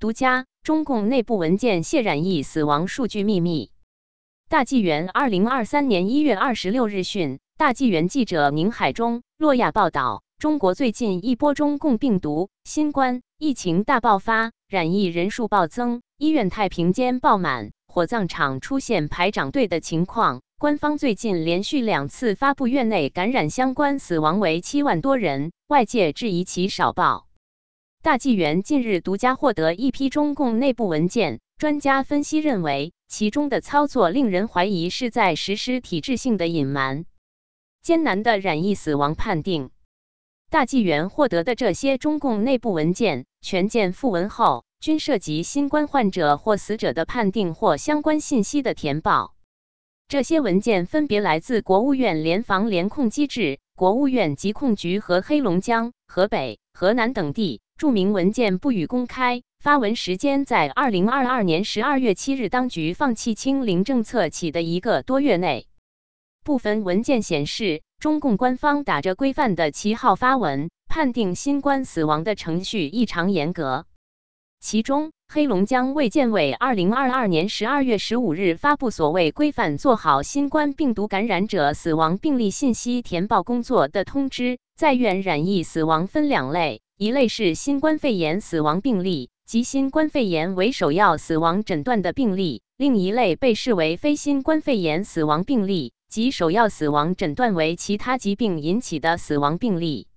独家中共内部文件泄染疫死亡数据秘密。大纪元二零二三年一月二十六日讯，大纪元记者宁海中、洛亚报道：中国最近一波中共病毒新冠疫情大爆发，染疫人数暴增，医院太平间爆满，火葬场出现排长队的情况。官方最近连续两次发布院内感染相关死亡为七万多人，外界质疑其少报。大纪元近日独家获得一批中共内部文件，专家分析认为，其中的操作令人怀疑是在实施体制性的隐瞒。艰难的染疫死亡判定，大纪元获得的这些中共内部文件，全件附文后，均涉及新冠患者或死者的判定或相关信息的填报。这些文件分别来自国务院联防联控机制、国务院疾控局和黑龙江、河北、河南等地。著名文件不予公开，发文时间在二零二二年十二月七日，当局放弃清零政策起的一个多月内。部分文件显示，中共官方打着规范的旗号发文，判定新冠死亡的程序异常严格。其中，黑龙江卫健委二零二二年十二月十五日发布所谓规范做好新冠病毒感染者死亡病例信息填报工作的通知，在院染疫死亡分两类。一类是新冠肺炎死亡病例，即新冠肺炎为首要死亡诊断的病例；另一类被视为非新冠肺炎死亡病例，即首要死亡诊断为其他疾病引起的死亡病例。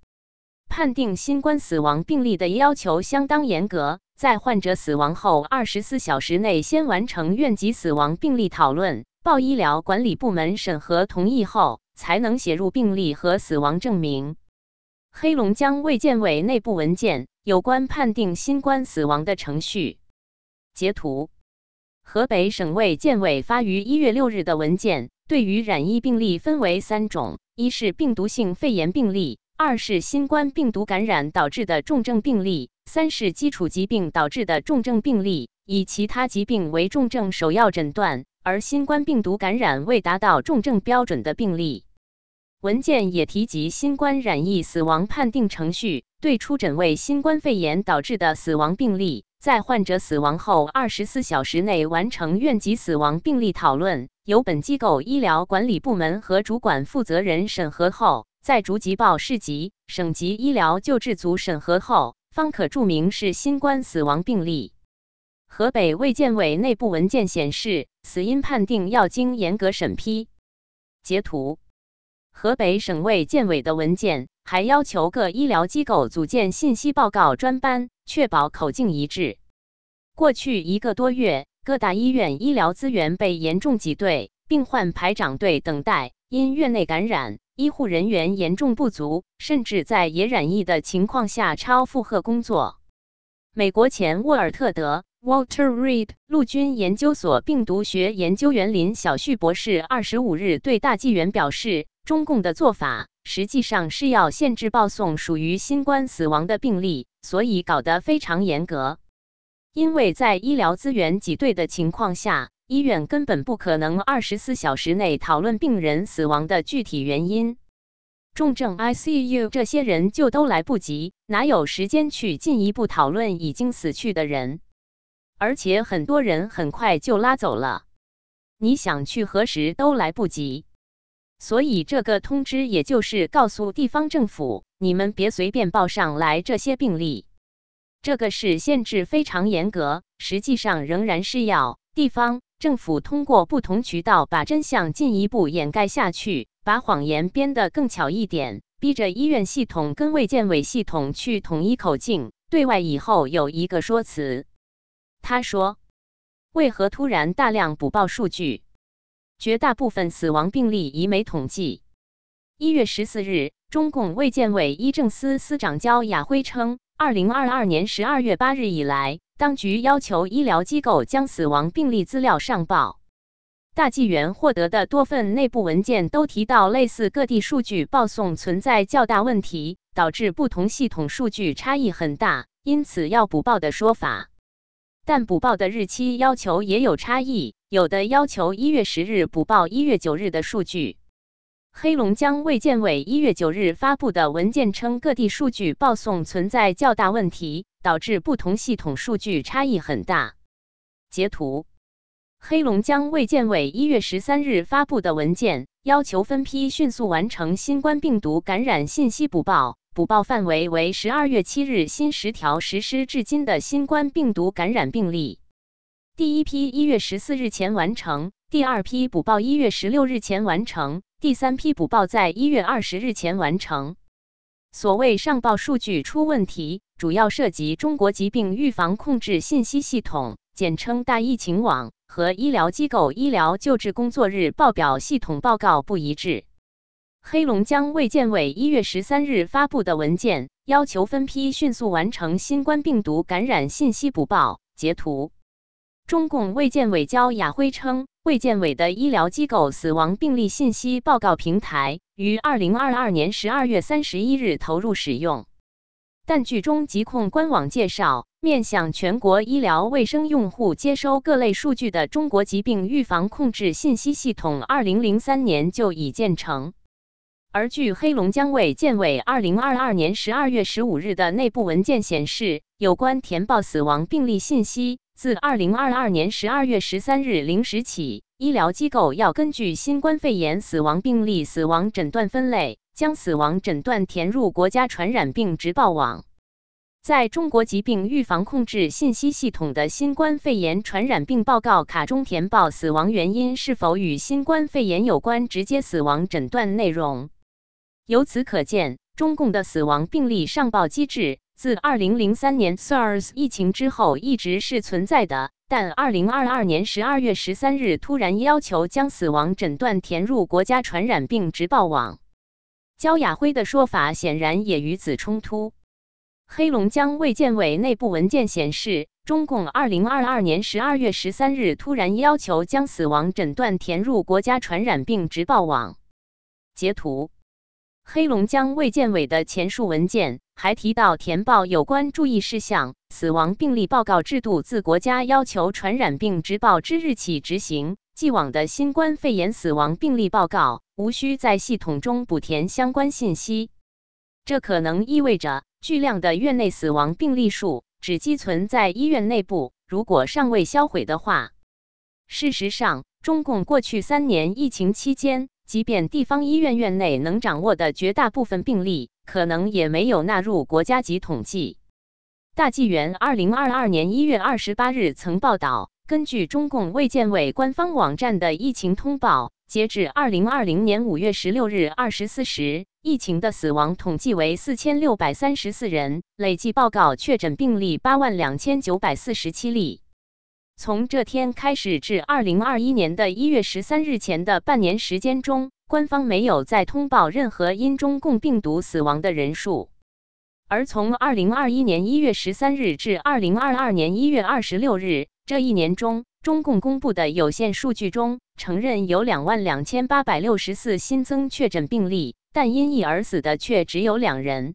判定新冠死亡病例的要求相当严格，在患者死亡后二十四小时内先完成院级死亡病例讨论，报医疗管理部门审核同意后，才能写入病历和死亡证明。黑龙江卫健委内部文件有关判定新冠死亡的程序截图。河北省卫健委发于一月六日的文件，对于染疫病例分为三种：一是病毒性肺炎病例，二是新冠病毒感染导致的重症病例，三是基础疾病导致的重症病例，以其他疾病为重症首要诊断，而新冠病毒感染未达到重症标准的病例。文件也提及新冠染疫死亡判定程序，对出诊为新冠肺炎导致的死亡病例，在患者死亡后二十四小时内完成院级死亡病例讨论，由本机构医疗管理部门和主管负责人审核后，在逐级报市级、省级医疗救治组审核后，方可注明是新冠死亡病例。河北卫健委内部文件显示，死因判定要经严格审批。截图。河北省卫健委的文件还要求各医疗机构组建信息报告专班，确保口径一致。过去一个多月，各大医院医疗资源被严重挤兑，病患排长队等待，因院内感染，医护人员严重不足，甚至在也染疫的情况下超负荷工作。美国前沃尔特德 （Walter Reed） 陆军研究所病毒学研究员林小旭博士二十五日对大纪元表示。中共的做法实际上是要限制报送属于新冠死亡的病例，所以搞得非常严格。因为在医疗资源挤兑的情况下，医院根本不可能二十四小时内讨论病人死亡的具体原因。重症 ICU 这些人就都来不及，哪有时间去进一步讨论已经死去的人？而且很多人很快就拉走了，你想去核实都来不及。所以这个通知也就是告诉地方政府，你们别随便报上来这些病例。这个是限制非常严格，实际上仍然是要地方政府通过不同渠道把真相进一步掩盖下去，把谎言编得更巧一点，逼着医院系统跟卫健委系统去统一口径，对外以后有一个说辞。他说：“为何突然大量补报数据？”绝大部分死亡病例已没统计。一月十四日，中共卫健委医政司司长焦亚辉称，二零二二年十二月八日以来，当局要求医疗机构将死亡病例资料上报。大纪元获得的多份内部文件都提到，类似各地数据报送存在较大问题，导致不同系统数据差异很大，因此要补报的说法。但补报的日期要求也有差异。有的要求一月十日补报一月九日的数据。黑龙江卫健委一月九日发布的文件称，各地数据报送存在较大问题，导致不同系统数据差异很大。截图：黑龙江卫健委一月十三日发布的文件，要求分批迅速完成新冠病毒感染信息补报，补报范围为十二月七日新十条实施至今的新冠病毒感染病例。第一批一月十四日前完成，第二批补报一月十六日前完成，第三批补报在一月二十日前完成。所谓上报数据出问题，主要涉及中国疾病预防控制信息系统（简称大疫情网）和医疗机构医疗救治工作日报表系统报告不一致。黑龙江卫健委一月十三日发布的文件要求分批迅速完成新冠病毒感染信息补报。截图：中共卫健委焦雅辉称。卫健委的医疗机构死亡病例信息报告平台于二零二二年十二月三十一日投入使用，但据中疾控官网介绍，面向全国医疗卫生用户接收各类数据的中国疾病预防控制信息系统，二零零三年就已建成。而据黑龙江卫健委二零二二年十二月十五日的内部文件显示，有关填报死亡病例信息。自二零二二年十二月十三日零时起，医疗机构要根据新冠肺炎死亡病例死亡诊断分类，将死亡诊断填入国家传染病直报网。在中国疾病预防控制信息系统的新冠肺炎传染病报告卡中填报死亡原因是否与新冠肺炎有关，直接死亡诊断内容。由此可见，中共的死亡病例上报机制。自2003年 SARS 疫情之后一直是存在的，但2022年12月13日突然要求将死亡诊断填入国家传染病直报网。焦亚辉的说法显然也与此冲突。黑龙江卫健委内部文件显示，中共2022年12月13日突然要求将死亡诊断填入国家传染病直报网。截图。黑龙江卫健委的前述文件还提到，填报有关注意事项。死亡病例报告制度自国家要求传染病直报之日起执行。既往的新冠肺炎死亡病例报告无需在系统中补填相关信息。这可能意味着巨量的院内死亡病例数只积存在医院内部，如果尚未销毁的话。事实上，中共过去三年疫情期间。即便地方医院院内能掌握的绝大部分病例，可能也没有纳入国家级统计。大纪元二零二二年一月二十八日曾报道，根据中共卫健委官方网站的疫情通报，截至二零二零年五月十六日二十四时，疫情的死亡统计为四千六百三十四人，累计报告确诊病例八万两千九百四十七例。从这天开始至二零二一年的一月十三日前的半年时间中，官方没有再通报任何因中共病毒死亡的人数。而从二零二一年一月十三日至二零二二年一月二十六日这一年中，中共公布的有限数据中承认有两万两千八百六十四新增确诊病例，但因疫而死的却只有两人。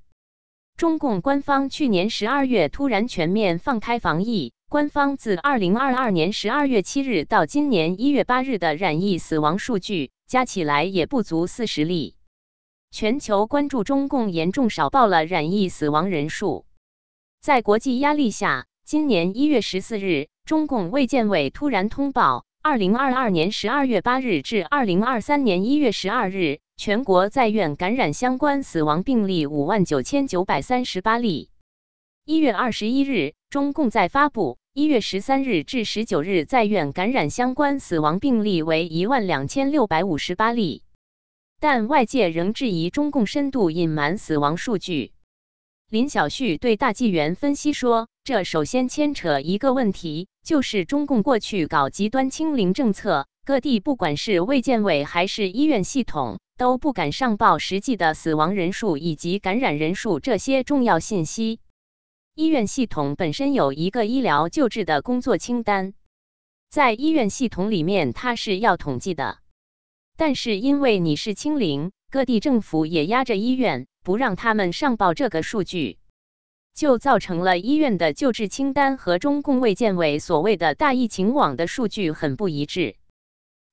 中共官方去年十二月突然全面放开防疫。官方自二零二二年十二月七日到今年一月八日的染疫死亡数据加起来也不足四十例。全球关注中共严重少报了染疫死亡人数。在国际压力下，今年一月十四日，中共卫健委突然通报：二零二二年十二月八日至二零二三年一月十二日，全国在院感染相关死亡病例五万九千九百三十八例。一月二十一日，中共在发布一月十三日至十九日在院感染相关死亡病例为一万两千六百五十八例，但外界仍质疑中共深度隐瞒死亡数据。林小旭对大纪元分析说，这首先牵扯一个问题，就是中共过去搞极端清零政策，各地不管是卫健委还是医院系统，都不敢上报实际的死亡人数以及感染人数这些重要信息。医院系统本身有一个医疗救治的工作清单，在医院系统里面它是要统计的。但是因为你是清零，各地政府也压着医院，不让他们上报这个数据，就造成了医院的救治清单和中共卫健委所谓的大疫情网的数据很不一致。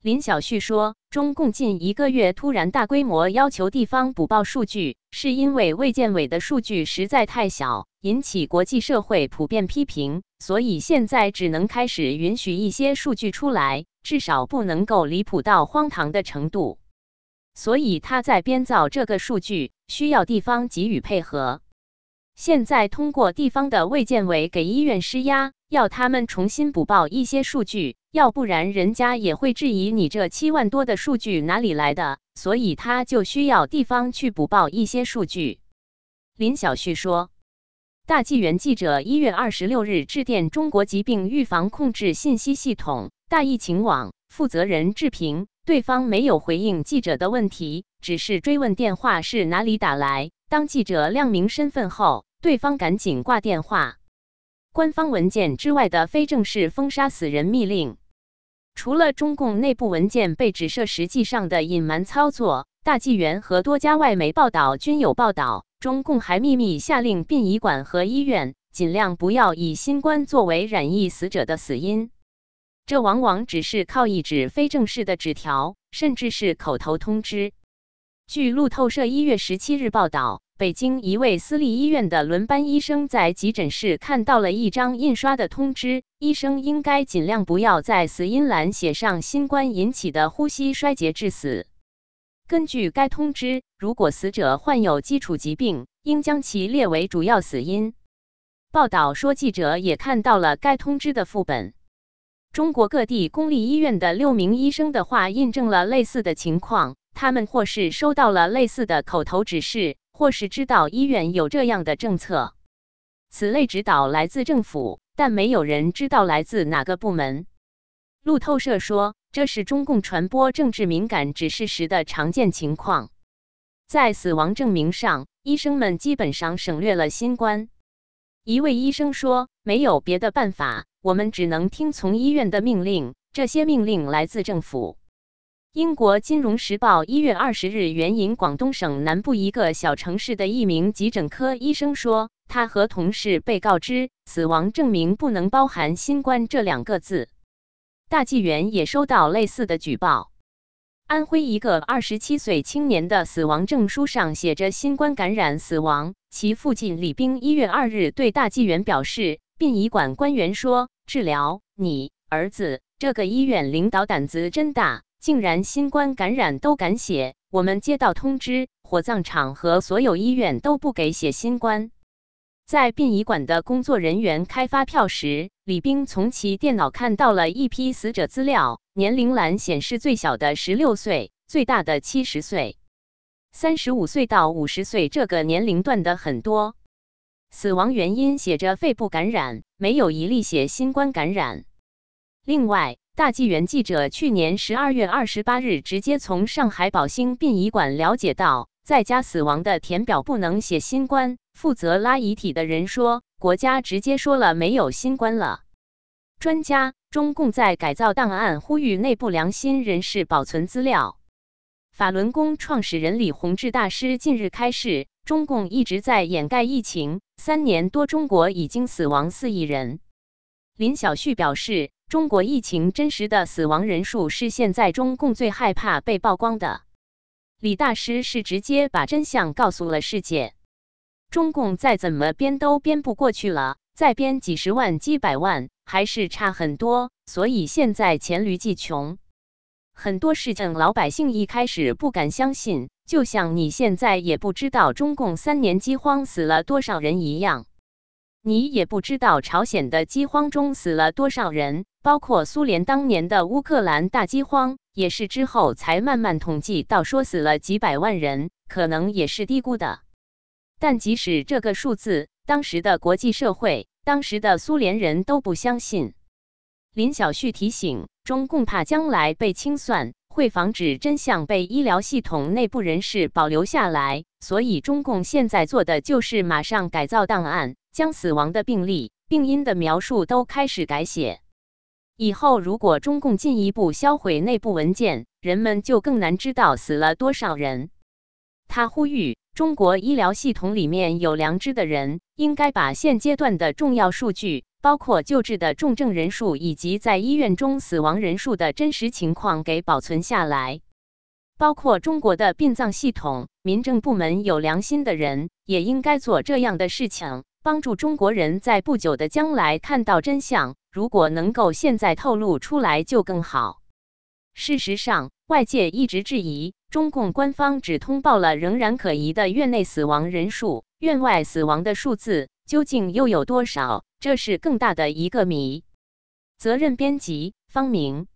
林小旭说，中共近一个月突然大规模要求地方补报数据，是因为卫健委的数据实在太小，引起国际社会普遍批评，所以现在只能开始允许一些数据出来，至少不能够离谱到荒唐的程度。所以他在编造这个数据，需要地方给予配合。现在通过地方的卫健委给医院施压，要他们重新补报一些数据，要不然人家也会质疑你这七万多的数据哪里来的。所以他就需要地方去补报一些数据。林小旭说，大纪元记者一月二十六日致电中国疾病预防控制信息系统大疫情网负责人志平，对方没有回应记者的问题，只是追问电话是哪里打来。当记者亮明身份后，对方赶紧挂电话。官方文件之外的非正式封杀死人密令，除了中共内部文件被指涉实际上的隐瞒操作，大纪元和多家外媒报道均有报道，中共还秘密下令殡仪馆和医院尽量不要以新冠作为染疫死者的死因。这往往只是靠一纸非正式的纸条，甚至是口头通知。据路透社一月十七日报道。北京一位私立医院的轮班医生在急诊室看到了一张印刷的通知，医生应该尽量不要在死因栏写上新冠引起的呼吸衰竭致死。根据该通知，如果死者患有基础疾病，应将其列为主要死因。报道说，记者也看到了该通知的副本。中国各地公立医院的六名医生的话印证了类似的情况，他们或是收到了类似的口头指示。或是知道医院有这样的政策，此类指导来自政府，但没有人知道来自哪个部门。路透社说，这是中共传播政治敏感指示时的常见情况。在死亡证明上，医生们基本上省略了新冠。一位医生说：“没有别的办法，我们只能听从医院的命令。这些命令来自政府。”英国《金融时报》一月二十日援引广东省南部一个小城市的一名急诊科医生说，他和同事被告知死亡证明不能包含“新冠”这两个字。大纪元也收到类似的举报。安徽一个二十七岁青年的死亡证书上写着“新冠感染死亡”，其父亲李兵一月二日对大纪元表示，殡仪馆官员说：“治疗你儿子，这个医院领导胆子真大。”竟然新冠感染都敢写！我们接到通知，火葬场和所有医院都不给写新冠。在殡仪馆的工作人员开发票时，李兵从其电脑看到了一批死者资料，年龄栏显示最小的十六岁，最大的七十岁，三十五岁到五十岁这个年龄段的很多。死亡原因写着肺部感染，没有一例写新冠感染。另外。大纪元记者去年十二月二十八日直接从上海宝兴殡仪馆了解到，在家死亡的填表不能写新冠。负责拉遗体的人说，国家直接说了没有新冠了。专家，中共在改造档案，呼吁内部良心人士保存资料。法轮功创始人李洪志大师近日开示，中共一直在掩盖疫情，三年多中国已经死亡四亿人。林小旭表示。中国疫情真实的死亡人数是现在中共最害怕被曝光的。李大师是直接把真相告诉了世界。中共再怎么编都编不过去了，再编几十万、几百万还是差很多。所以现在黔驴技穷，很多事情老百姓一开始不敢相信，就像你现在也不知道中共三年饥荒死了多少人一样。你也不知道朝鲜的饥荒中死了多少人，包括苏联当年的乌克兰大饥荒，也是之后才慢慢统计到说死了几百万人，可能也是低估的。但即使这个数字，当时的国际社会、当时的苏联人都不相信。林小旭提醒，中共怕将来被清算，会防止真相被医疗系统内部人士保留下来，所以中共现在做的就是马上改造档案。将死亡的病例、病因的描述都开始改写。以后如果中共进一步销毁内部文件，人们就更难知道死了多少人。他呼吁，中国医疗系统里面有良知的人，应该把现阶段的重要数据，包括救治的重症人数以及在医院中死亡人数的真实情况给保存下来。包括中国的殡葬系统、民政部门有良心的人，也应该做这样的事情，帮助中国人在不久的将来看到真相。如果能够现在透露出来，就更好。事实上，外界一直质疑中共官方只通报了仍然可疑的院内死亡人数，院外死亡的数字究竟又有多少？这是更大的一个谜。责任编辑：方明。